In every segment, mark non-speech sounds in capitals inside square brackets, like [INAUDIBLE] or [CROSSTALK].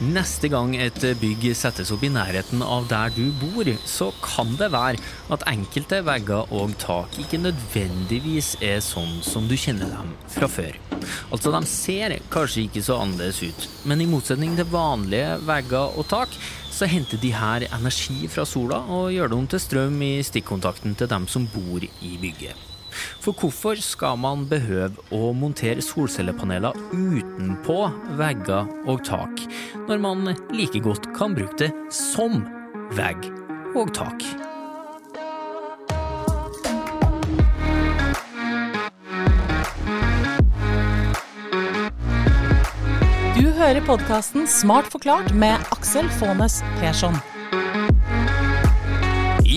Neste gang et bygg settes opp i nærheten av der du bor, så kan det være at enkelte vegger og tak ikke nødvendigvis er sånn som du kjenner dem fra før. Altså, de ser kanskje ikke så annerledes ut, men i motsetning til vanlige vegger og tak, så henter de her energi fra sola og gjør det om til strøm i stikkontakten til dem som bor i bygget. For hvorfor skal man behøve å montere solcellepaneler utenpå vegger og tak, når man like godt kan bruke det som vegg og tak? Du hører podkasten Smart forklart med Aksel Faanes Persson.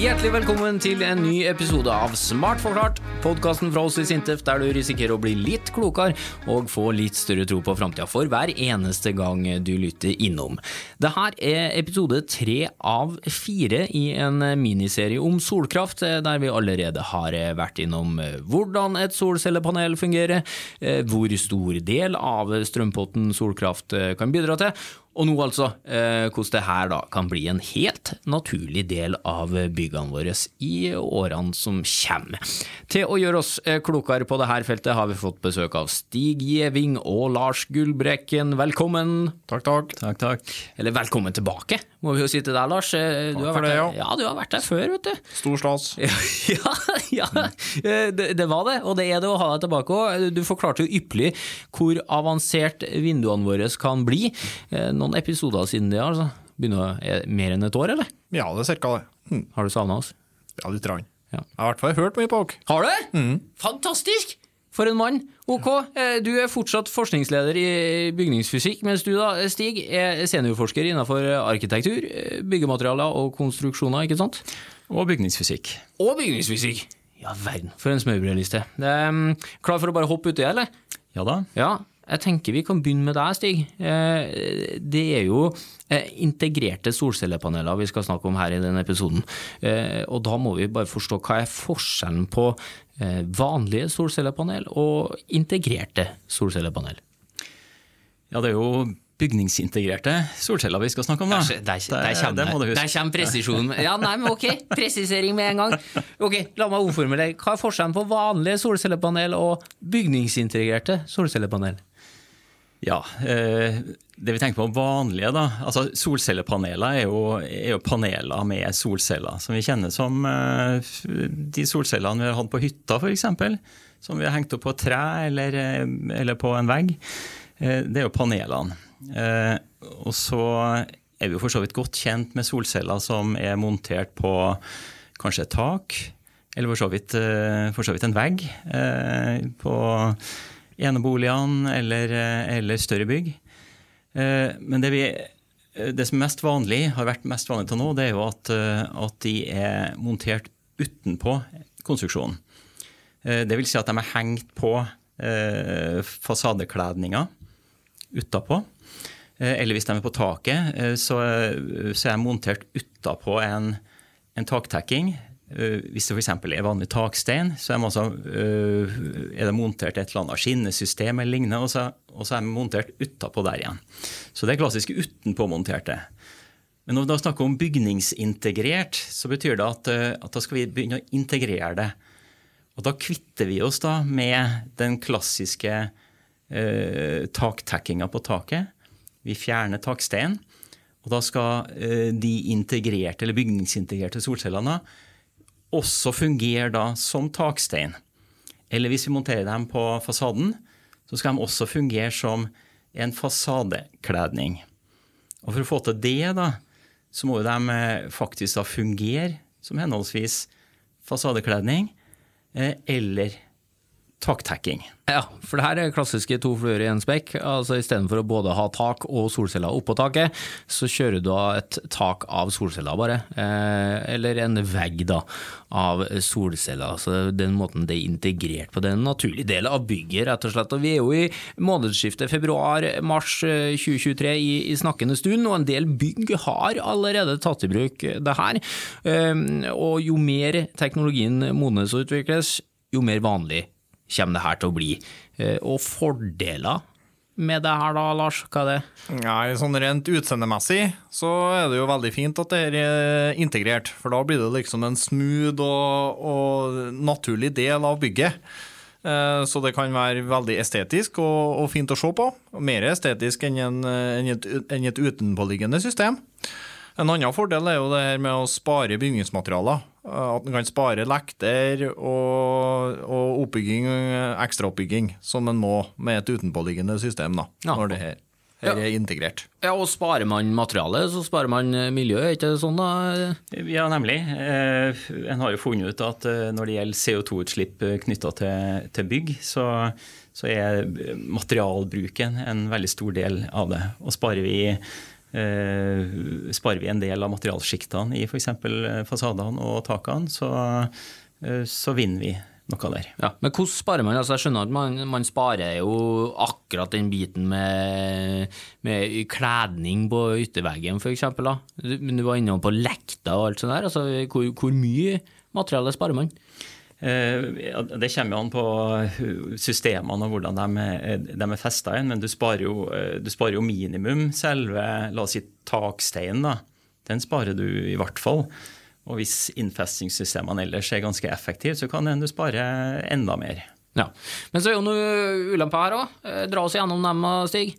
Hjertelig velkommen til en ny episode av Smart forklart, podkasten fra oss i Sintef der du risikerer å bli litt klokere og få litt større tro på framtida for hver eneste gang du lytter innom. Dette er episode tre av fire i en miniserie om solkraft, der vi allerede har vært innom hvordan et solcellepanel fungerer, hvor stor del av strømpotten solkraft kan bidra til, og nå altså eh, hvordan det her da kan bli en helt naturlig del av byggene våre i årene som kommer. Til å gjøre oss eh, klokere på dette feltet har vi fått besøk av Stig Gjeving og Lars Gullbrekken. Velkommen. Takk, takk. Takk, takk. Eller velkommen tilbake, må vi jo si til deg, Lars. Eh, Du Takk har vært det, der- ja. ja, du har vært der før, vet du. Stor stas. [LAUGHS] Ja, ja eh, det, det var det, og det er det å ha deg tilbake òg. Du forklarte jo ypperlig hvor avansert vinduene våre kan bli. Eh, Noen episoder siden det, altså. Begynner er det mer enn et år, eller? Ja, det er cirka det. Hm. Har du savna oss? Ja, litt. Rann. Ja. Jeg har i hvert fall hørt mye på dere. Har du? Fantastisk! For en mann. Ok, eh, du er fortsatt forskningsleder i bygningsfysikk, mens du da, Stig, er seniorforsker innenfor arkitektur, eh, byggematerialer og konstruksjoner, ikke sant? Og bygningsfysikk. Og bygningsfysikk! Ja verden, for en smørbrødliste. Um, klar for å bare hoppe uti, eller? Ja da. Ja, jeg tenker vi kan begynne med deg, Stig. Eh, Det er jo eh, integrerte solcellepaneler vi skal snakke om her i denne episoden. Eh, Og da må vi bare forstå hva er forskjellen på eh, vanlige solcellepanel og integrerte solcellepanel. Ja, det er jo bygningsintegrerte solceller vi skal snakke om, da. Der, der, der, Det- kommer, det må du der kommer presisjonen. Ja, nei, men ok, [LAUGHS] presisering med en gang. Ok, La meg omformulere. Hva er forskjellen på vanlige solcellepanel og bygningsintegrerte solcellepanel? Ja, eh, det vi tenker på vanlige, da. Altså solcellepaneler er jo, er jo paneler med solceller, som vi kjenner som eh, de solcellene vi har hatt på hytta, f.eks. Som vi har hengt opp på tre eller, eh, eller på en vegg. Det er jo panelene. Og så er vi jo for så vidt godt kjent med solceller som er montert på kanskje et tak, eller for så vidt, for så vidt en vegg på eneboligene eller, eh, eller større bygg. Eh, Men det, vi, det som er mest vanlig, har vært mest vanlig til nå, det er jo at, eh, at de er montert utenpå konstruksjonen. Eh, Det vil si at de er hengt på eh, fasadekledninga utapå. Eh, Eller hvis de er på taket, eh, så, så er de montert utapå en, en taktekking. Eh, Hvis det f.eks. er vanlig takstein, så er, altså, eh, er det montert et eller annet skinnesystem eller lignende, og så, og så er de montert utapå der igjen. Så det er klassisk utenpåmonterte. Men når vi da snakker om bygningsintegrert, så betyr det at, eh, at da skal vi begynne å integrere det. Og da kvitter vi oss da med den klassiske eh, taktekkinga på taket. Vi fjerner taksteinen. Og da skal eh, de integrerte, eller bygningsintegrerte solcellene også fungere da som takstein. Eller hvis vi monterer dem på fasaden, så skal de også fungere som en fasadekledning. Og for å få til det, da, så må de eh, faktisk da fungere som henholdsvis fasadekledning eh, eller taktekking. Ja, for det her er klassiske to fluer i en spekk. Altså Istedenfor å både ha tak og solceller oppå taket, så kjører du av et tak av solceller, bare. Eh, eller en vegg da, av solceller. Så den måten det er integrert på. Det er en naturlig del av bygget, rett og slett. Og vi er jo i månedsskiftet februar-mars 2023 i, i snakkende stund, og en del bygg har allerede tatt i bruk det her. Eh, og jo mer teknologien modnes og utvikles, jo mer vanlig kommer det her til å bli. Eh, Og fordeler med det her da, Lars? Hva er det? Nei, sånn Rent utseendemessig så er det jo veldig fint at det er eh, integrert, for da blir det liksom en smooth og, og naturlig del av bygget. Eh, Så det kan være veldig estetisk og, og fint å se på. Mer estetisk enn, en, enn, et, enn et utenpåliggende system. En annen fordel er jo det her med å spare bygningsmaterialer. Eh, At en kan spare lekter og, og oppbygging, eh, ekstraoppbygging, som en må med et utenpåliggende system, da, Ja. når det her, her er integrert. Ja, og sparer man materiale, så sparer man miljøet, miljø, er ikke det sånn da? Ja, nemlig. Eh, en har jo funnet ut at eh, når det gjelder CO2-utslipp knytta til, til bygg, så, så er materialbruken en veldig stor del av det. Og sparer vi, eh, sparer vi en del av materialsjiktene i f.eks. fasadene og takene, så, eh, så vinner vi noe der. Ja, Men hvordan sparer man? Altså, jeg skjønner at man, man sparer jo akkurat den biten med, med kledning på ytterveggen, f.eks. Men du var inne på lekter og alt sånt der. Altså, hvor, hvor mye materiale sparer man? Eh, Det kommer an på systemene og hvordan de, er- er festa inn, men du sparer, jo, eh, du sparer jo minimum selve la oss si, taksteinen. da. Den sparer du i hvert fall. Og hvis innfestingssystemene ellers er ganske effektive, så kan du spare enda mer. Ja. Men så er jo noen ulemper her òg. Dra oss gjennom dem, Stig.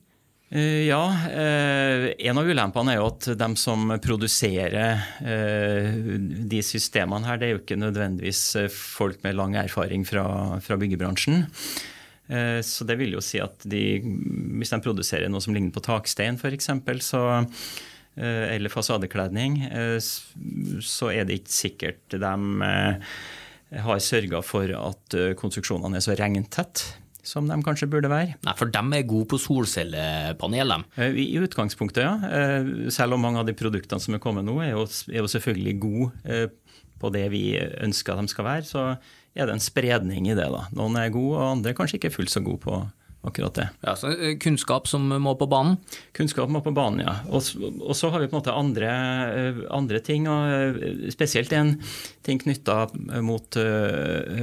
Eh, Ja, eh, en av ulempene er jo at de som produserer eh, de systemene her, det er jo ikke nødvendigvis folk med lang erfaring fra, fra byggebransjen. Så det vil jo si at de, hvis de produserer noe som ligner på takstein f.eks., så eller fasadekledning, så er det ikke sikkert de har sørga for at konstruksjonene er så regntett som de kanskje burde være. Nei, for de er gode på solcellepanel, dem. Eh, I utgangspunktet, ja. Eh, Selv om mange av de produktene som er kommet nå, er jo, er jo selvfølgelig gode eh, på det vi ønsker de skal være, så er det en spredning i det. da. Noen er gode, og andre kanskje ikke fullt så gode på akkurat det. Ja, så Kunnskap som må på banen. Kunnskap må på banen, ja. Og, og så har vi på en måte andre, andre ting, og spesielt en ting knytta mot,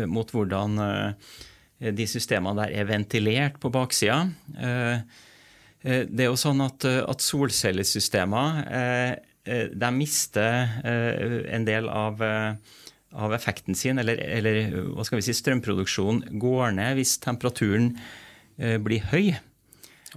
mot hvordan de systemene der er ventilert på baksida. Eh, eh, Det er jo sånn at, eh, at solcellesystemer eh, eh, de mister eh, en del av, eh, av effekten sin, eller, eller hva skal vi si, strømproduksjonen går ned hvis temperaturen eh, blir høy.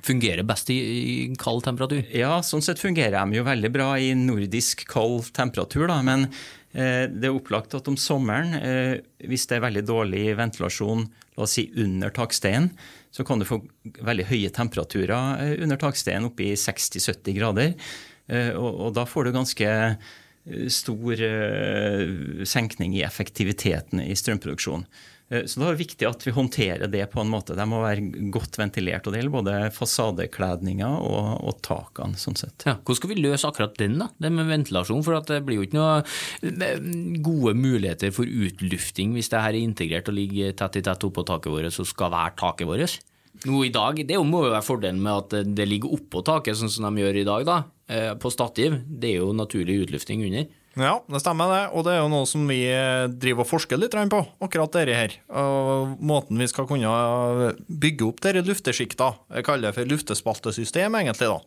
Fungerer best i, i kald temperatur. Ja, sånn sett fungerer de jo veldig bra i nordisk kald temperatur, da. Men eh, det er opplagt at om sommeren, eh, hvis det er veldig dårlig ventilasjon, la oss si under taksteinen, så kan du få veldig høye temperaturer eh, under taksteinen, oppe i 60-70 grader. Eh, og, og da får du ganske eh, stor senkning i effektiviteten i strømproduksjonen. Eh, Så da er det viktig at vi håndterer det på en måte. De må være godt ventilert. og Det gjelder både fasadekledninga og, og takene. sånn sett. Ja, hvordan skal vi løse akkurat den, da? Det med ventilasjon? For det blir jo ikke noe eh, gode muligheter for utlufting hvis det her er integrert og ligger tett i tett oppå taket vårt, så skal være taket vårt. Nå i dag, Det må jo være fordelen med at det ligger oppå taket, sånn som de gjør i dag, da, eh, på stativ. Det er jo naturlig utlufting under. Ja, det stemmer det, og det er jo noe som vi eh, driver og forsker litt på, akkurat dette her. Og måten vi skal kunne bygge opp disse luftesjikta, jeg kaller det for luftespaltesystem egentlig da.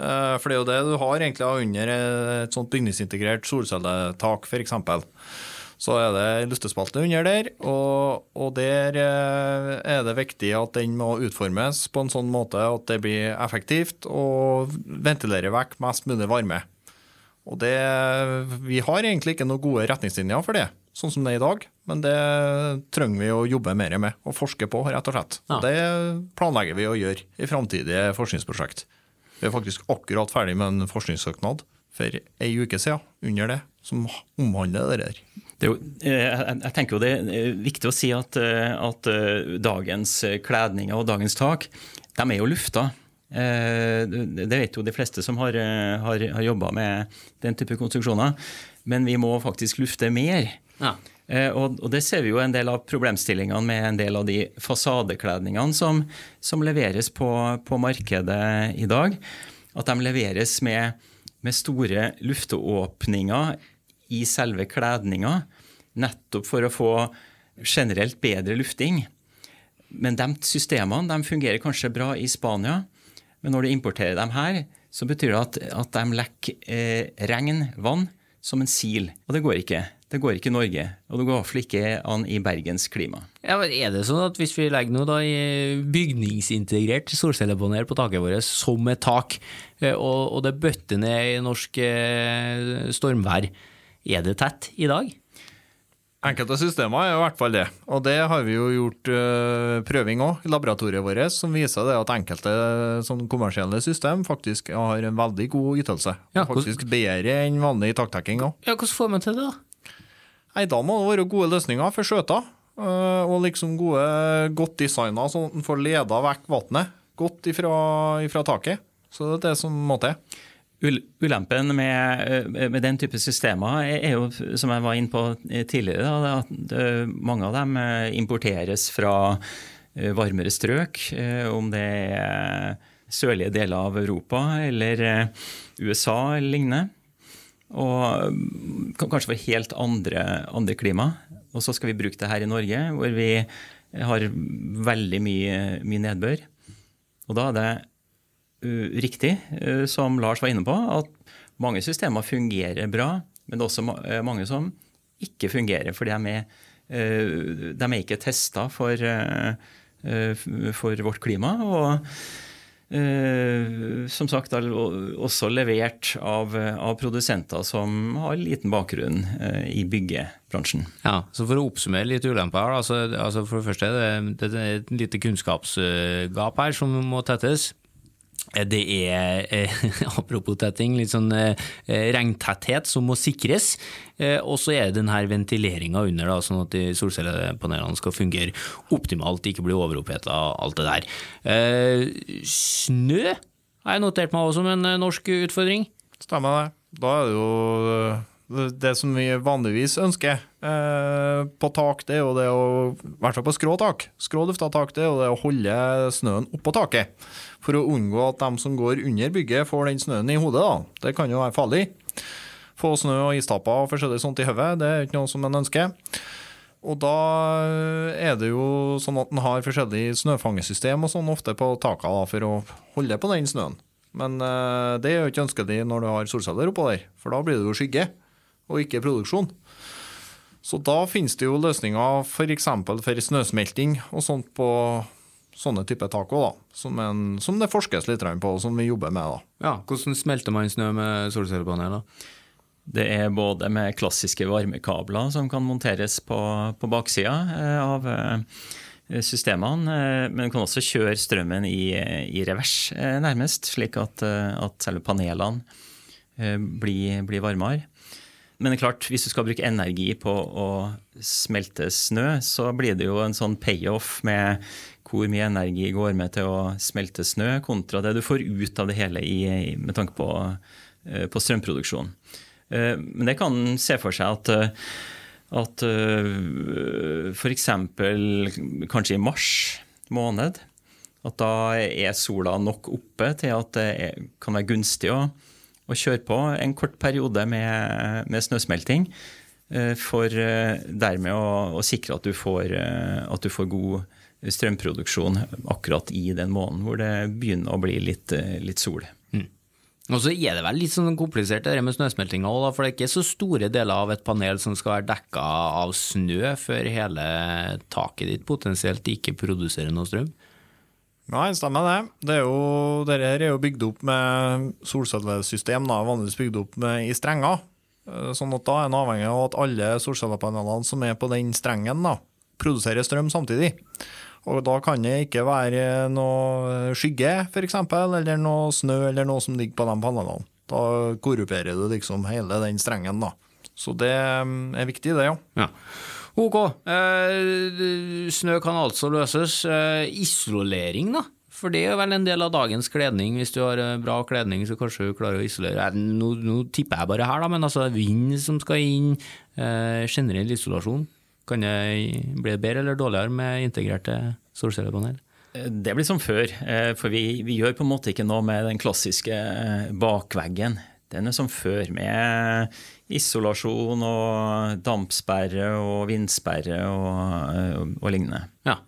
Eh, For det er jo det du har egentlig under et sånt bygningsintegrert solcelletak eksempel. Så er det luftespalte under der, og, og der eh, er det viktig at den må utformes på en sånn måte at det blir effektivt og ventilerer vekk mest mulig varme. Og det, Vi har egentlig ikke noen gode retningslinjer for det, sånn som det er i dag. Men det trenger vi å jobbe mer med og forske på, rett og slett. Ja. Det planlegger vi å gjøre i framtidige forskningsprosjekt. Vi er faktisk akkurat ferdig med en forskningssøknad for ei uke siden under det, som omhandler det der. Det jo, eh, jeg jeg tenker jo det er viktig å si at, eh, at eh, dagens kledninger og dagens tak, de er jo lufta. Eh, Det vet jo de fleste som har, eh, har, har jobba med den type konstruksjoner. Men vi må faktisk lufte mer. Ja. Eh, Og, og det ser vi jo en del av problemstillingene med en del av de fasadekledningene som, som leveres på, på markedet i dag. At de leveres med, med store lufteåpninger i selve kledninga, nettopp for å få generelt bedre lufting. men de systemene de fungerer kanskje bra i Spania, men når du importerer dem her, så betyr det at, at de lekker eh, regn, vann, som en sil. Og det går ikke. Det går ikke i Norge, og det går i ikke an i Bergens klima. Ja, men Er det sånn at hvis vi legger noe da i bygningsintegrert solcellepanel på taket vårt som et tak, eh, og, og det bøtter ned i norsk eh, stormvær, er det tett i dag? Enkelte systemer er i hvert fall det. Og det har vi jo gjort uh, prøving òg i laboratoriet vårt, som viser det at enkelte sånn kommersielle system faktisk har en veldig god ytelse. Ja, faktisk bedre enn vanlig taktekking òg. Ja, Hvordan får man til det, da? Nei, Da må det være gode løsninger for skjøter. uh, og liksom gode, godt designa, sånn at en får leda vekk vannet godt ifra, ifra taket. Så det er det som må til. Ul- Ulempen med, eh, med den type systemer er jo, som jeg var inne på tidligere, da, at eh, mange av dem eh, importeres fra eh, varmere strøk, eh, om det er sørlige deler av Europa eller eh, USA eller lignende. Og mm, kanskje for helt andre, andre klima. Og så skal vi bruke det her i Norge, hvor vi har veldig mye, mye nedbør. Og da er det riktig, som Lars var inne på, at mange systemer fungerer bra, men det er også uh, mange som ikke fungerer, For de er, uh, de er ikke testa for, uh, for vårt klima. og som sagt også levert av, av produsenter som har liten bakgrunn i byggebransjen. Ja, så For å oppsummere litt ulemper her. Altså, altså for det første det, det er et lite kunnskapsgap her som må tettes. Eh, Det er, eh, [LAUGHS] apropos tetting, litt sånn eh, regntetthet som må sikres. Eh, og så er det denne ventileringa under, da, sånn at solcellepanelene skal fungere optimalt, ikke bli overoppheta, alt det der. Eh, snø har jeg notert meg også som en eh, norsk utfordring. Stemmer det. Da er det jo eh, det som vi vanligvis ønsker eh, på tak, det er jo det å I hvert fall på skrå tak. Skrå lufta tak, det er jo det å holde snøen oppå taket. For å unngå at de som går under bygget, får den snøen i hodet. da. Det kan jo være farlig. Få snø og istapper og forskjellig sånt i hodet, det er ikke noe som en ønsker. Og da er det jo sånn at en har forskjellig snøfangesystem og sånn ofte på takene for å holde på den snøen. Men eh, det er jo ikke ønskelig når du har solceller oppå der, for da blir det jo skygge og ikke produksjon. Så da finnes det jo løsninger f.eks. For, for snøsmelting og sånt på sånne type tak òg. Som, som det forskes litt på, og som vi jobber med. da. Ja, Hvordan smelter man snø med solcellepanel? da? Det er både med klassiske varmekabler som kan monteres på, på baksida eh, av eh, systemene, eh, men du kan også kjøre strømmen i, i revers, nærmest, slik at, at selve panelene blir, blir varmere. Men det er klart, hvis du skal bruke energi på å smelte snø, så blir det jo en sånn payoff med hvor mye energi går med til å smelte snø, kontra det du får ut av det hele i, med tanke på, eh, på strømproduksjon. Eh, Men det kan se for seg at, eh, at f.eks. kanskje i mars måned, at da er sola nok oppe til at det kan være gunstig å, å kjøre på en kort periode med, med snøsmelting. eh, For eh, dermed å, å sikre at du, får, eh, at du får god strømproduksjon akkurat i den måneden hvor det begynner å bli litt, litt sol. Og så er det vel litt sånn komplisert det med snøsmeltinga for det er ikke så store deler av et panel som skal være dekka av snø før hele taket ditt potensielt ikke produserer noe strøm. Nei, stemmer det. det er jo, Dette er jo bygd opp med solcellesystem, da, vanligvis bygd opp med, i strenger. Eh, Sånn at da er en avhengig av at alle solcellepanelene som er på den strengen, da, produserer strøm samtidig. Og da kan det ikke være noe skygge, f.eks., eller noe snø eller noe som ligger på de panelene. Da korruperer du liksom hele den strengen, da. Så det mm, er viktig, det, ja. Ja. Ok, eh, snø kan altså løses. Eh, isolering, da? For det er vel en del av dagens kledning. Hvis du har eh, bra kledning, så kanskje du klarer å isolere. Eh, Nå, nå tipper jeg bare her, da, men altså vind som skal inn, eh, generell isolasjon. Kan det bli bedre eller dårligere med integrerte solcellepanel? Eh, Det blir som før, for vi, vi gjør på en måte ikke noe med den klassiske bakveggen. Den er som før, med isolasjon og dampsperre og vindsperre og, og, og lignende. Ja.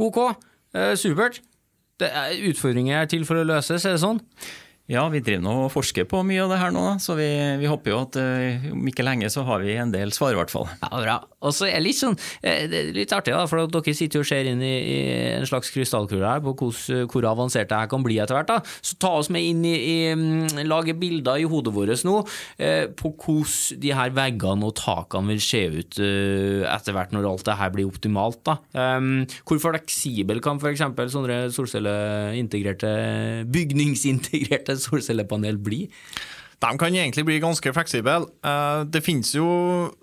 Ok, Eh, supert. Det er utfordringer er til for å løses, er det sånn? Ja, vi driver nå og forsker på mye av det her nå, så vi, vi håper jo at uh, om ikke lenge så har vi en del svar, i hvert fall. Ja, bra. Og så er det litt sånn, eh, det er litt artig, da, for dere sitter jo og ser inn i, i en slags krystallkule her på hvor, hvor avansert det her kan bli etter hvert. da. Så ta oss med inn i, i mm, lage bilder i hodet vårt nå eh, på hvordan de her veggene og takene vil se ut eh, etter hvert når alt det her blir optimalt. da. Um, hvor fleksibel kan f.eks. sånne solcelleintegrerte, bygningsintegrerte solcellepanel bli? De kan egentlig bli ganske fleksible. Eh, det finnes jo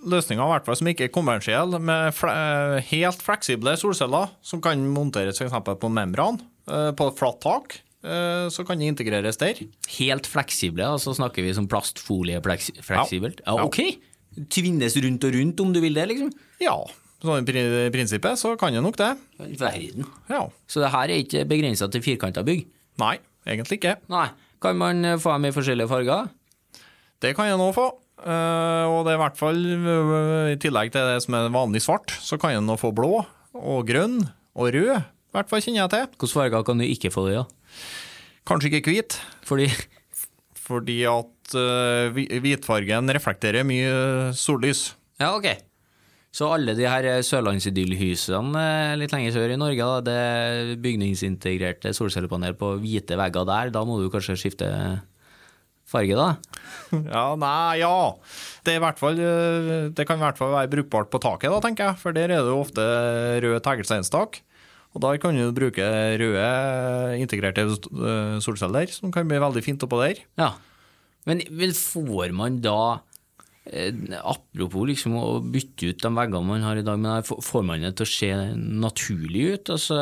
løsninger hvert fall som ikke er kommersielle, med eh, helt fleksible solceller som kan monteres f.eks. på membran eh, på flatt tak. Så kan de integreres der. Helt fleksible, altså snakker vi som plastfolie fleksibelt? Ja. ja, ok! Tvinnes rundt og rundt om du vil det, liksom? Ja, sånn i prinsippet så kan det nok det. Verden. Ja. Så det her er ikke begrensa til firkanta bygg? Nei, egentlig ikke. Nei. Kan man få dem i forskjellige farger? Det kan jeg nå få. Uh, og det er i hvert fall, uh, i tillegg til det som er vanlig svart, så kan jeg nå få blå og grønn og rød. I hvert fall kjenner jeg til. Hvilke farger kan du ikke få det i? Ja? Kanskje ikke hvit. Fordi? Fordi at hvitfargen reflekterer mye sollys. Ja, ok. Så alle de her sørlandsidyllhusene litt lenger sør i Norge, da, det bygningsintegrerte solcellepanel på hvite vegger der, da må du kanskje skifte farge, da? [LAUGHS] Ja, nei, ja. Det, fall, eh, det, kan i hvert fall være brukbart på taket, da, tenker jeg. For der er det jo ofte rød teglsteinstak. Og da kan du bruke røde integrerte eh, solceller, som kan bli veldig fint oppå der. Ja, Men, men får man da eh, Apropos liksom å bytte ut de veggene man har i dag, men får man det til å se naturlig ut? Altså,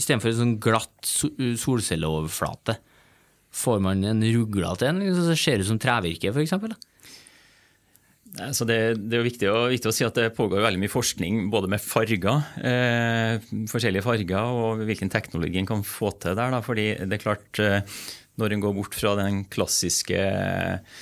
Istedenfor en sånn glatt solcelleoverflate får man en ruglete en liksom, så ser ut som trevirke, f.eks.? Så det, det, er jo viktig, viktig, å si at det pågår veldig mye forskning både med farger, eh, forskjellige farger, og hvilken teknologi en kan få til der. Da, fordi det er klart, eh, når en går bort fra den klassiske eh,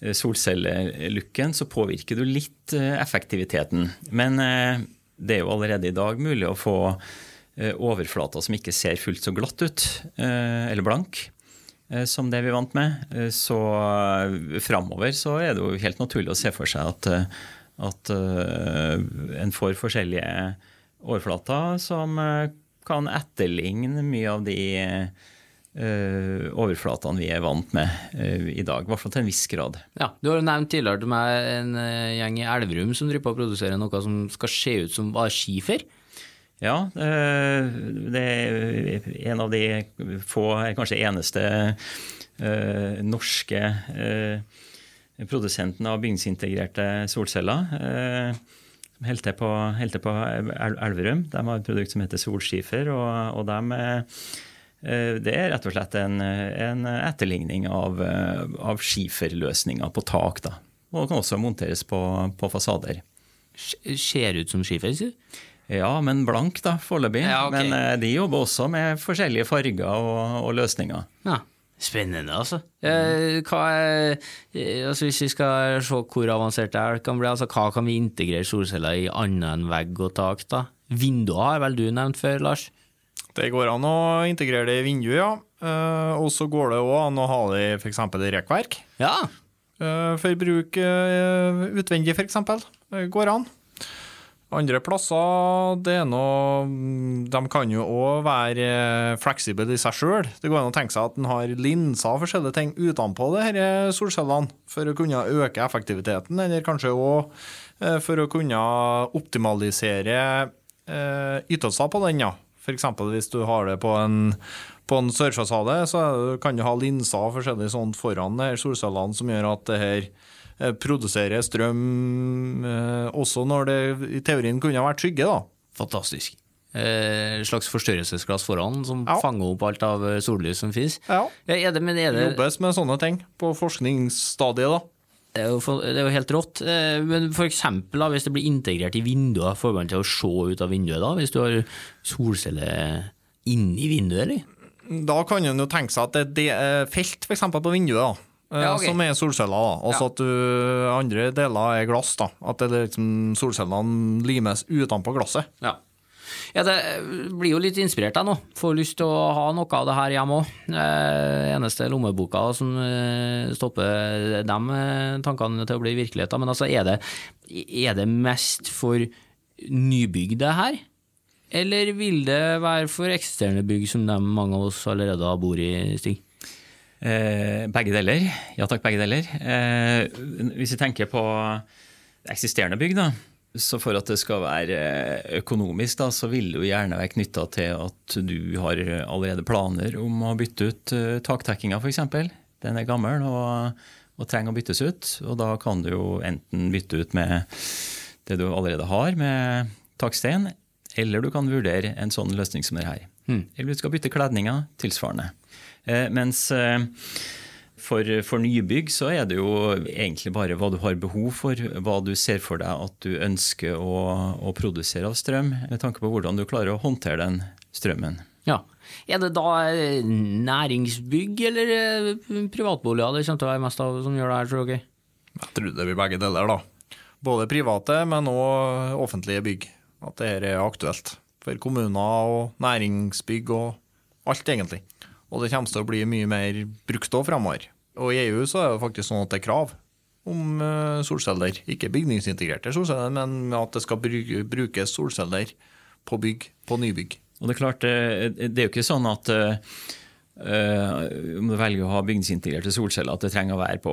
solcellelooken, så påvirker du litt eh, effektiviteten. Men eh, det er jo allerede i dag mulig å få eh, overflater som ikke ser fullt så glatt ut, eller blank. Eh, som det vi vant med. Eh, så eh, framover så er det jo helt naturlig å se for seg at, at en får forskjellige overflater som kan etterligne mye av de overflatene vi er vant med i dag. I hvert fall til en viss grad. Ja, Du har jo nevnt tidligere til meg en gjeng i Elverum som driver på å produsere noe som skal se ut som skifer. Ja, eh, det er en av de få, kanskje eneste, eh, norske eh, produsentene av bygningsintegrerte solceller. Som holder til på, på Elverum. De har et produkt som heter Solskifer. og, og de, det er rett og slett en, en etterligning av, av skiferløsninger på tak. Da. Og kan også monteres på, på fasader. Ser ut som skifer, sier du? Ja, men blank da, foreløpig. Ja, okay. Men eh, de jobber også med forskjellige farger og, og løsninger. Ja, Spennende, altså. Eh, hva, eh, altså. Hvis vi skal se hvor avansert det er, kan bli, altså, hva kan vi integrere solceller i annet enn vegg og tak? da? Vinduer har vel du nevnt før, Lars? Det går an å integrere det i vinduet, ja. Uh, og så går det òg an å ha det i f.eks. rekkverk. Ja. Uh, for bruk uh, utvendig, f.eks. går an. Andre plasser, det er noe De kan jo òg være fleksible i seg sjøl. Det går an å tenke seg at en har linser og forskjellige ting utenpå det disse solcellene for å kunne øke effektiviteten, eller kanskje òg for å kunne optimalisere ytelser på den. ja. F.eks. hvis du har det på en, på en sørfasade, så kan du ha linser og forskjellig sånt foran her solcellene som gjør at det her produserer strøm eh, også når det i teorien kunne vært skygge. da. Fantastisk. Eh, slags forstørrelsesglass foran som ja. fanger opp alt av sollys som finnes. Ja. Er det, men er det... Jobbes med sånne ting på forskningsstadiet. da. Det er, jo, det er jo helt rått. Men for eksempel, da, hvis det blir integrert i vinduer, får man til å se ut av vinduet da? Hvis du har solceller inni vinduet, eller? Da kan en jo tenke seg at det er felt for eksempel, på vinduet. da. Eh, ja, okay. Som er solceller. da. Altså ja. at du, andre deler er glass. da. At det liksom, solcellene limes utenpå glasset. Ja. Ja, det blir jo litt inspirert jeg nå. Får lyst til å ha noe av det her hjemme òg. Eh, eneste lommeboka som eh, stopper de eh, tankene til å bli virkelighet. Men altså, er det, er det mest for nybygg det her? Eller vil det være for eksisterende bygg som de, mange av oss allerede bor i, Stig? Eh, begge deler. Ja takk, begge deler. Eh, hvis vi tenker på eksisterende bygg, da, så for at det skal være eh, økonomisk, da, så vil det jo gjerne være knytta til at du har allerede planer om å bytte ut uh, taktekkinga, f.eks. Den er gammel og, og, trenger å byttes ut. Og da kan du jo enten bytte ut med det du allerede har, med takstein, eller du kan vurdere en sånn løsning som det her. Hmm. Eller du skal bytte kledninga tilsvarende. Eh, mens eh, for, for, nybygg så er det jo egentlig bare hva du har behov for, hva du ser for deg at du ønsker å, å produsere av strøm, med tanke på hvordan du klarer å håndtere den strømmen. Ja. Er det da eh, næringsbygg eller eh, privatboliger det kommer til å være mest av som gjør det her, tror dere? Jeg tror det blir begge deler, da. Både private, men òg offentlige bygg. At dette er aktuelt. For kommuner og næringsbygg og alt, egentlig. Og det kommer til å bli mye mer brukt òg framover. Og i EU så er det faktisk sånn at det er krav om eh, solceller. Ikke bygningsintegrerte solceller, men at det skal brukes solceller på bygg, på nybygg. Og Det er klart, eh, det er jo ikke sånn at Uh, om du velger å ha bygningsintegrerte solceller, at det trenger å være på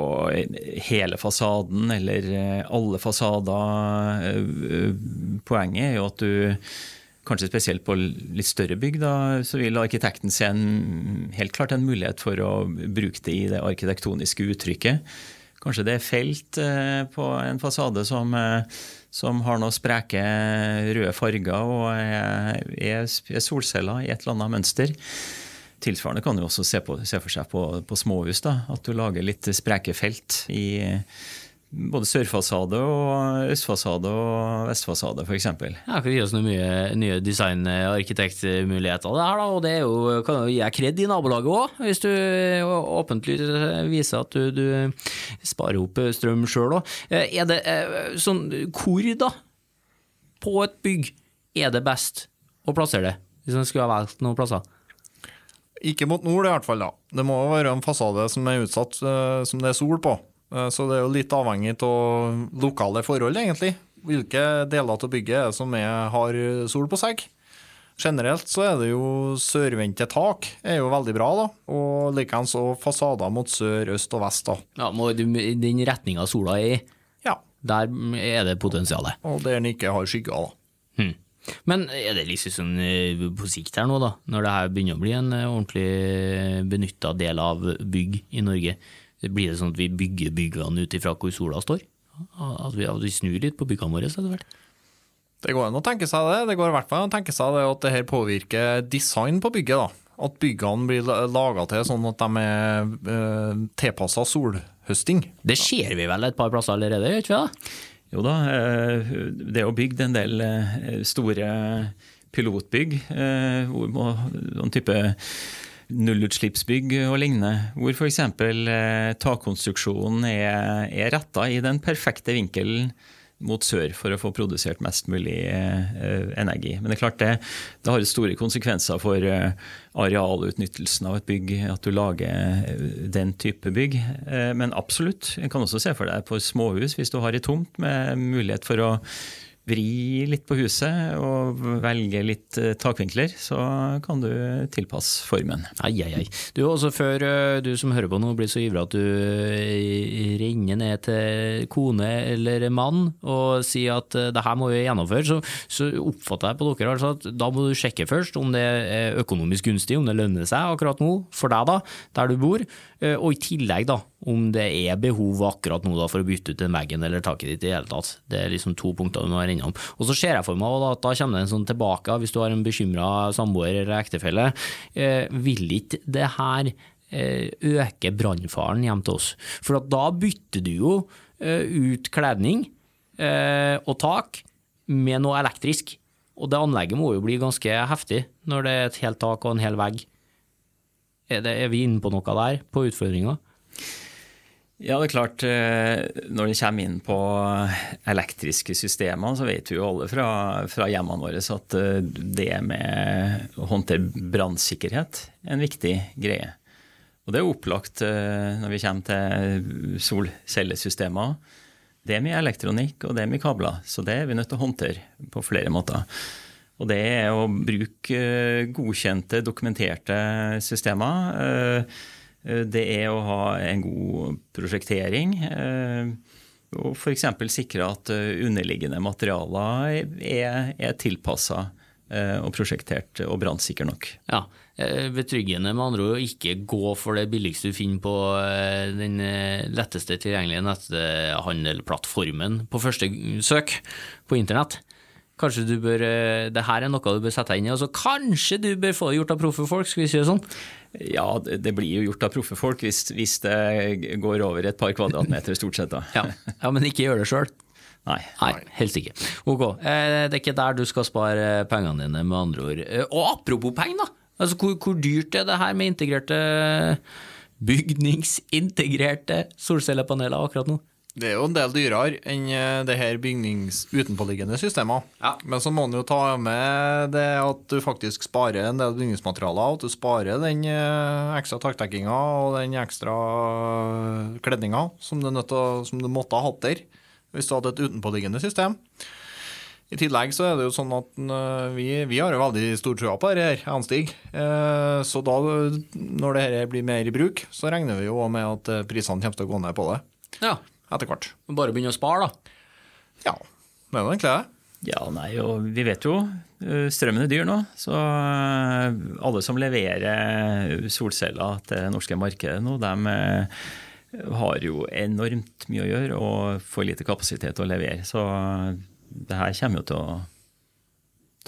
hele fasaden eller alle fasader. Poenget er jo at du Kanskje spesielt på litt større bygg, da, så vil arkitekten se en, helt klart en mulighet for å bruke det i det arkitektoniske uttrykket. Kanskje det er felt eh, på en fasade som, eh, som har noen spreke røde farger og er, er, solceller i et eller annet mønster. Tilsvarende kan du også se, på, se for seg på, på småhus. Da, at du lager litt spreke felt i både sørfasade og østfasade og vestfasade, f.eks. Ja, kan gi oss noen mye nye design- og arkitektmuligheter der, da. Og det jo, kan jo gi deg kred i nabolaget òg, hvis du åpentlig viser at du, du sparer opp strøm sjøl òg. Eh, er det eh, sånn Hvor, da, på et bygg, er det best å plassere det, hvis en skulle ha valgt noen plasser? Ikke mot nord, i hvert fall. da. Det må være en fasade som er utsatt, eh, som det er sol på. Eh, så det er jo litt avhengig av lokale forhold, egentlig. Hvilke deler av bygget er det som er, har sol på seg. Generelt så er det jo sørvendte tak er jo veldig bra, da. Og likeens fasader mot sør, øst og vest. da. Ja, må du, Den retninga sola er i, ja. der er det potensialet. Og der den ikke har skygger, da. Hmm. Men er det liksom sånn eh, på sikt her nå, da, når det her begynner å bli en eh, ordentlig benytta del av bygg i Norge? Blir det sånn at vi bygger byggene ut ifra hvor sola står? At vi, at vi snur litt på byggene våre? Så det, vært. det går an å tenke seg det. Det går i hvert fall an å tenke seg det at det her påvirker design på bygget. da. At byggene blir laga til sånn at de er eh, tilpassa solhøsting. Det ser vi vel et par plasser allerede, gjør ikke vi det? Jo da, eh, det er jo bygd en del eh, store pilotbygg. Eh, hvor noen type nullutslippsbygg og lignende, hvor f.eks. Eh, takkonstruksjonen er, er retta i den perfekte vinkelen mot sør for å få produsert mest mulig eh, energi. Men det er klart det, det har store konsekvenser for eh, arealutnyttelsen av et bygg at du lager eh, den type bygg. Men absolutt, en kan også se for deg på småhus, hvis du har ei tomt med mulighet for å vri litt på huset og velge litt eh, takvinkler, så kan du tilpasse formen. Ai, ai, ai. Du, også før eh, du som hører på nå blir så ivrig at du eh, renner ned til kone eller mann og sier at det her må vi gjennomføre, så, så oppfatter jeg på dere altså at da må du sjekke først om det er økonomisk gunstig, om det lønner seg akkurat nå for deg da, der du bor, og i tillegg da om det er behov akkurat nå da for å bytte ut den veggen eller taket ditt i det hele tatt. Det er liksom to punkter du må være innom. Og så ser jeg for meg at da kommer det en sånn tilbake, hvis du har en bekymra samboer eller ektefelle, eh, vil ikke det her eh, øke brannfaren hjem til oss? For da bytter du jo eh, ut kledning eh, og tak med noe elektrisk. Og det anlegget må jo bli ganske heftig når det er et helt tak og en hel vegg. Er, det, er vi inne på noe der, på utfordringa? Ja, det er klart. eh, Når det kommer inn på elektriske systemer, så vet vi jo alle fra, fra hjemmene våre at eh, det med å håndtere brannsikkerhet er en viktig greie. Og det er opplagt eh, når vi kommer til solcellesystemer. Det er mye elektronikk og det er mye kabler, så det er vi nødt til å håndtere på flere måter. Og det er å bruke godkjente, dokumenterte systemer. Eh, Det er å ha en god prosjektering. eh, Og f.eks. sikre at eh, underliggende materialer er, er tilpassa og prosjektert og brannsikre nok. Ja, Betryggende med andre ord å ikke gå for det billigste du finner på den letteste tilgjengelige netthandelplattformen på første søk på internett. Kanskje du bør, eh, det her er noe du bør sette deg inn i, Altså, kanskje du bør få det gjort av proffe folk, skal vi si det sånn? Ja, det blir jo gjort av proffe folk hvis, hvis det går over et par kvadratmeter, stort sett. da. [LAUGHS] Ja, ja men ikke gjør det sjøl. Nei. Nei, helst ikke. Ok, eh, det er ikke der du skal spare pengene dine, med andre ord. Eh, Og apropos penger, da. Altså, hvor, hvor dyrt er det her med integrerte bygningsintegrerte solcellepaneler akkurat nå? Det er jo en del dyrere enn eh, det her bygnings utenpåliggende systemer. Ja. Men så må en jo ta med det at du faktisk sparer en del bygningsmaterialer, at du sparer den eh, ekstra takdekkinga og den ekstra kledninga som du, å- som du måtte ha hatt der hvis du hadde et utenpåliggende system. I tillegg så er det jo sånn at eh, vi, vi har jo veldig stor trua på dette Anstig. Eh, Så da, når det her blir mer i bruk, så regner vi jo med at eh, prisene kommer til å gå ned på det Ja, etter hvert. bare begynne å spare, da. Ja, det er jo egentlig det. Ja, nei, og vi vet jo eh, strømmen er dyr nå. Så eh, alle som leverer solceller til det norske markedet nå, de eh, har jo enormt mye å gjøre og for lite kapasitet til å levere. Så det her kommer jo til å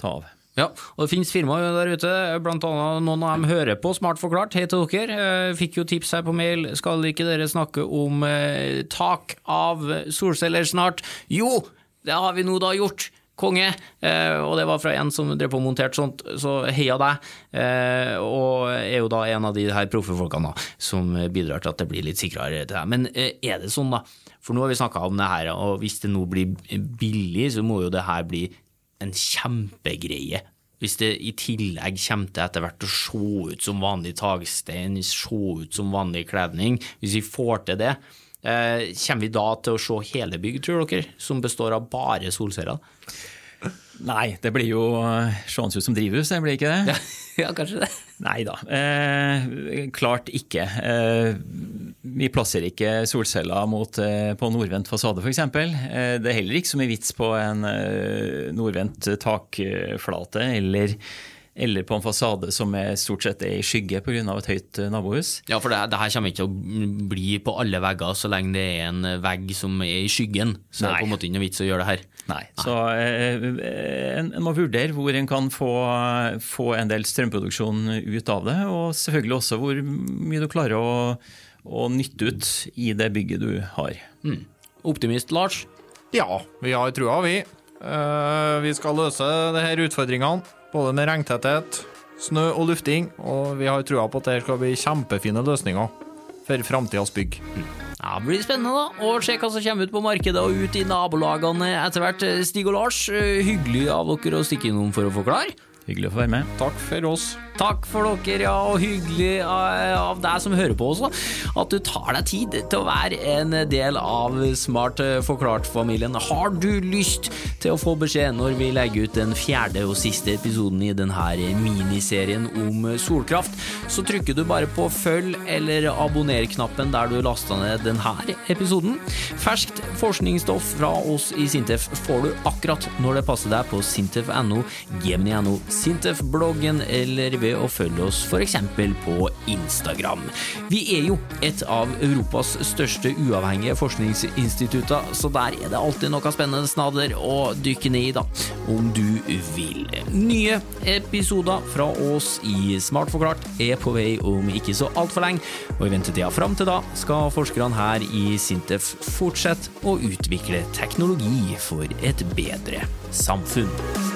ta av. Ja, og det finnes firmaer der ute, annet noen av dem hører på Smart forklart. Hei til dere. Eh, Fikk jo tips her på mail. Skal ikke dere snakke om eh, tak av solceller snart? Jo, det har vi nå da gjort. Konge. Eh, og det var fra en som drev på og monterte sånt, så heia deg. Og er jo da en av de her proffe folkene som bidrar til at det blir litt sikrere til deg. Men er det sånn, da? For nå har vi snakka om det her, og hvis det nå blir billig, så må jo det her bli en kjempegreie. Hvis det i tillegg kommer til etter hvert å se ut som vanlig takstein, se ut som vanlig kledning, hvis vi får til det, eh, kommer vi da til å se hele bygg, tror dere, som består av bare solceller? Nei, det blir jo eh, ut som drivhus, det blir ikke det? Ja, [LAUGHS] ja kanskje det. Nei da, eh, klart ikke. Eh, vi plasserer ikke solceller mot, eh, på nordvendt fasade f.eks. Eh, det er heller ikke så mye vits på en eh, nordvendt takflate eller, eller på en fasade som er stort sett er i skygge pga. et høyt eh, nabohus. Ja, for det, det her kommer ikke til å bli på alle vegger så lenge det er en vegg som er i skyggen. Så det er på en måte ingen vits å gjøre det her. Nei, så eh, en, en må vurdere hvor en kan få, få en del strømproduksjon ut av det, og selvfølgelig også hvor mye du klarer å, å nytte ut i det bygget du har. Optimist Lars? Ja, vi har trua, vi. Uh, vi skal løse de her utfordringene, både med regntetthet, snø og lufting, og vi har trua på at det skal bli kjempefine løsninger for framtidas bygg. Ja, Det blir spennende da, å se hva som kommer ut på markedet og ut i nabolagene etter hvert. Stig og Lars, eh, hyggelig av dere å stikke innom for å forklare. Hyggelig å få være med. Takk for oss. Takk for dere, ja, og hyggelig eh, av deg som hører på også, at du tar deg tid til å være en del av Smart eh, forklart-familien. Har du lyst til å få beskjed når vi legger ut den fjerde og siste episoden i denne miniserien om solkraft, så trykker du bare på følg eller abonner-knappen der du lasta ned denne episoden. Ferskt forskningsstoff fra oss i Sintef får du akkurat når det passer deg på sintef.no, gemini.no, Sintef-bloggen eller ved å følge oss f.eks. på Instagram. Vi er jo et av Europas største uavhengige forskningsinstitutter, så der er det alltid noe spennende snadder å dykke ned i, da, om du vil. Nye episoder fra oss i Smart forklart er på vei om ikke så altfor lenge, og i ventetida fram til da skal forskerne her i Sintef fortsette å utvikle teknologi for et bedre samfunn.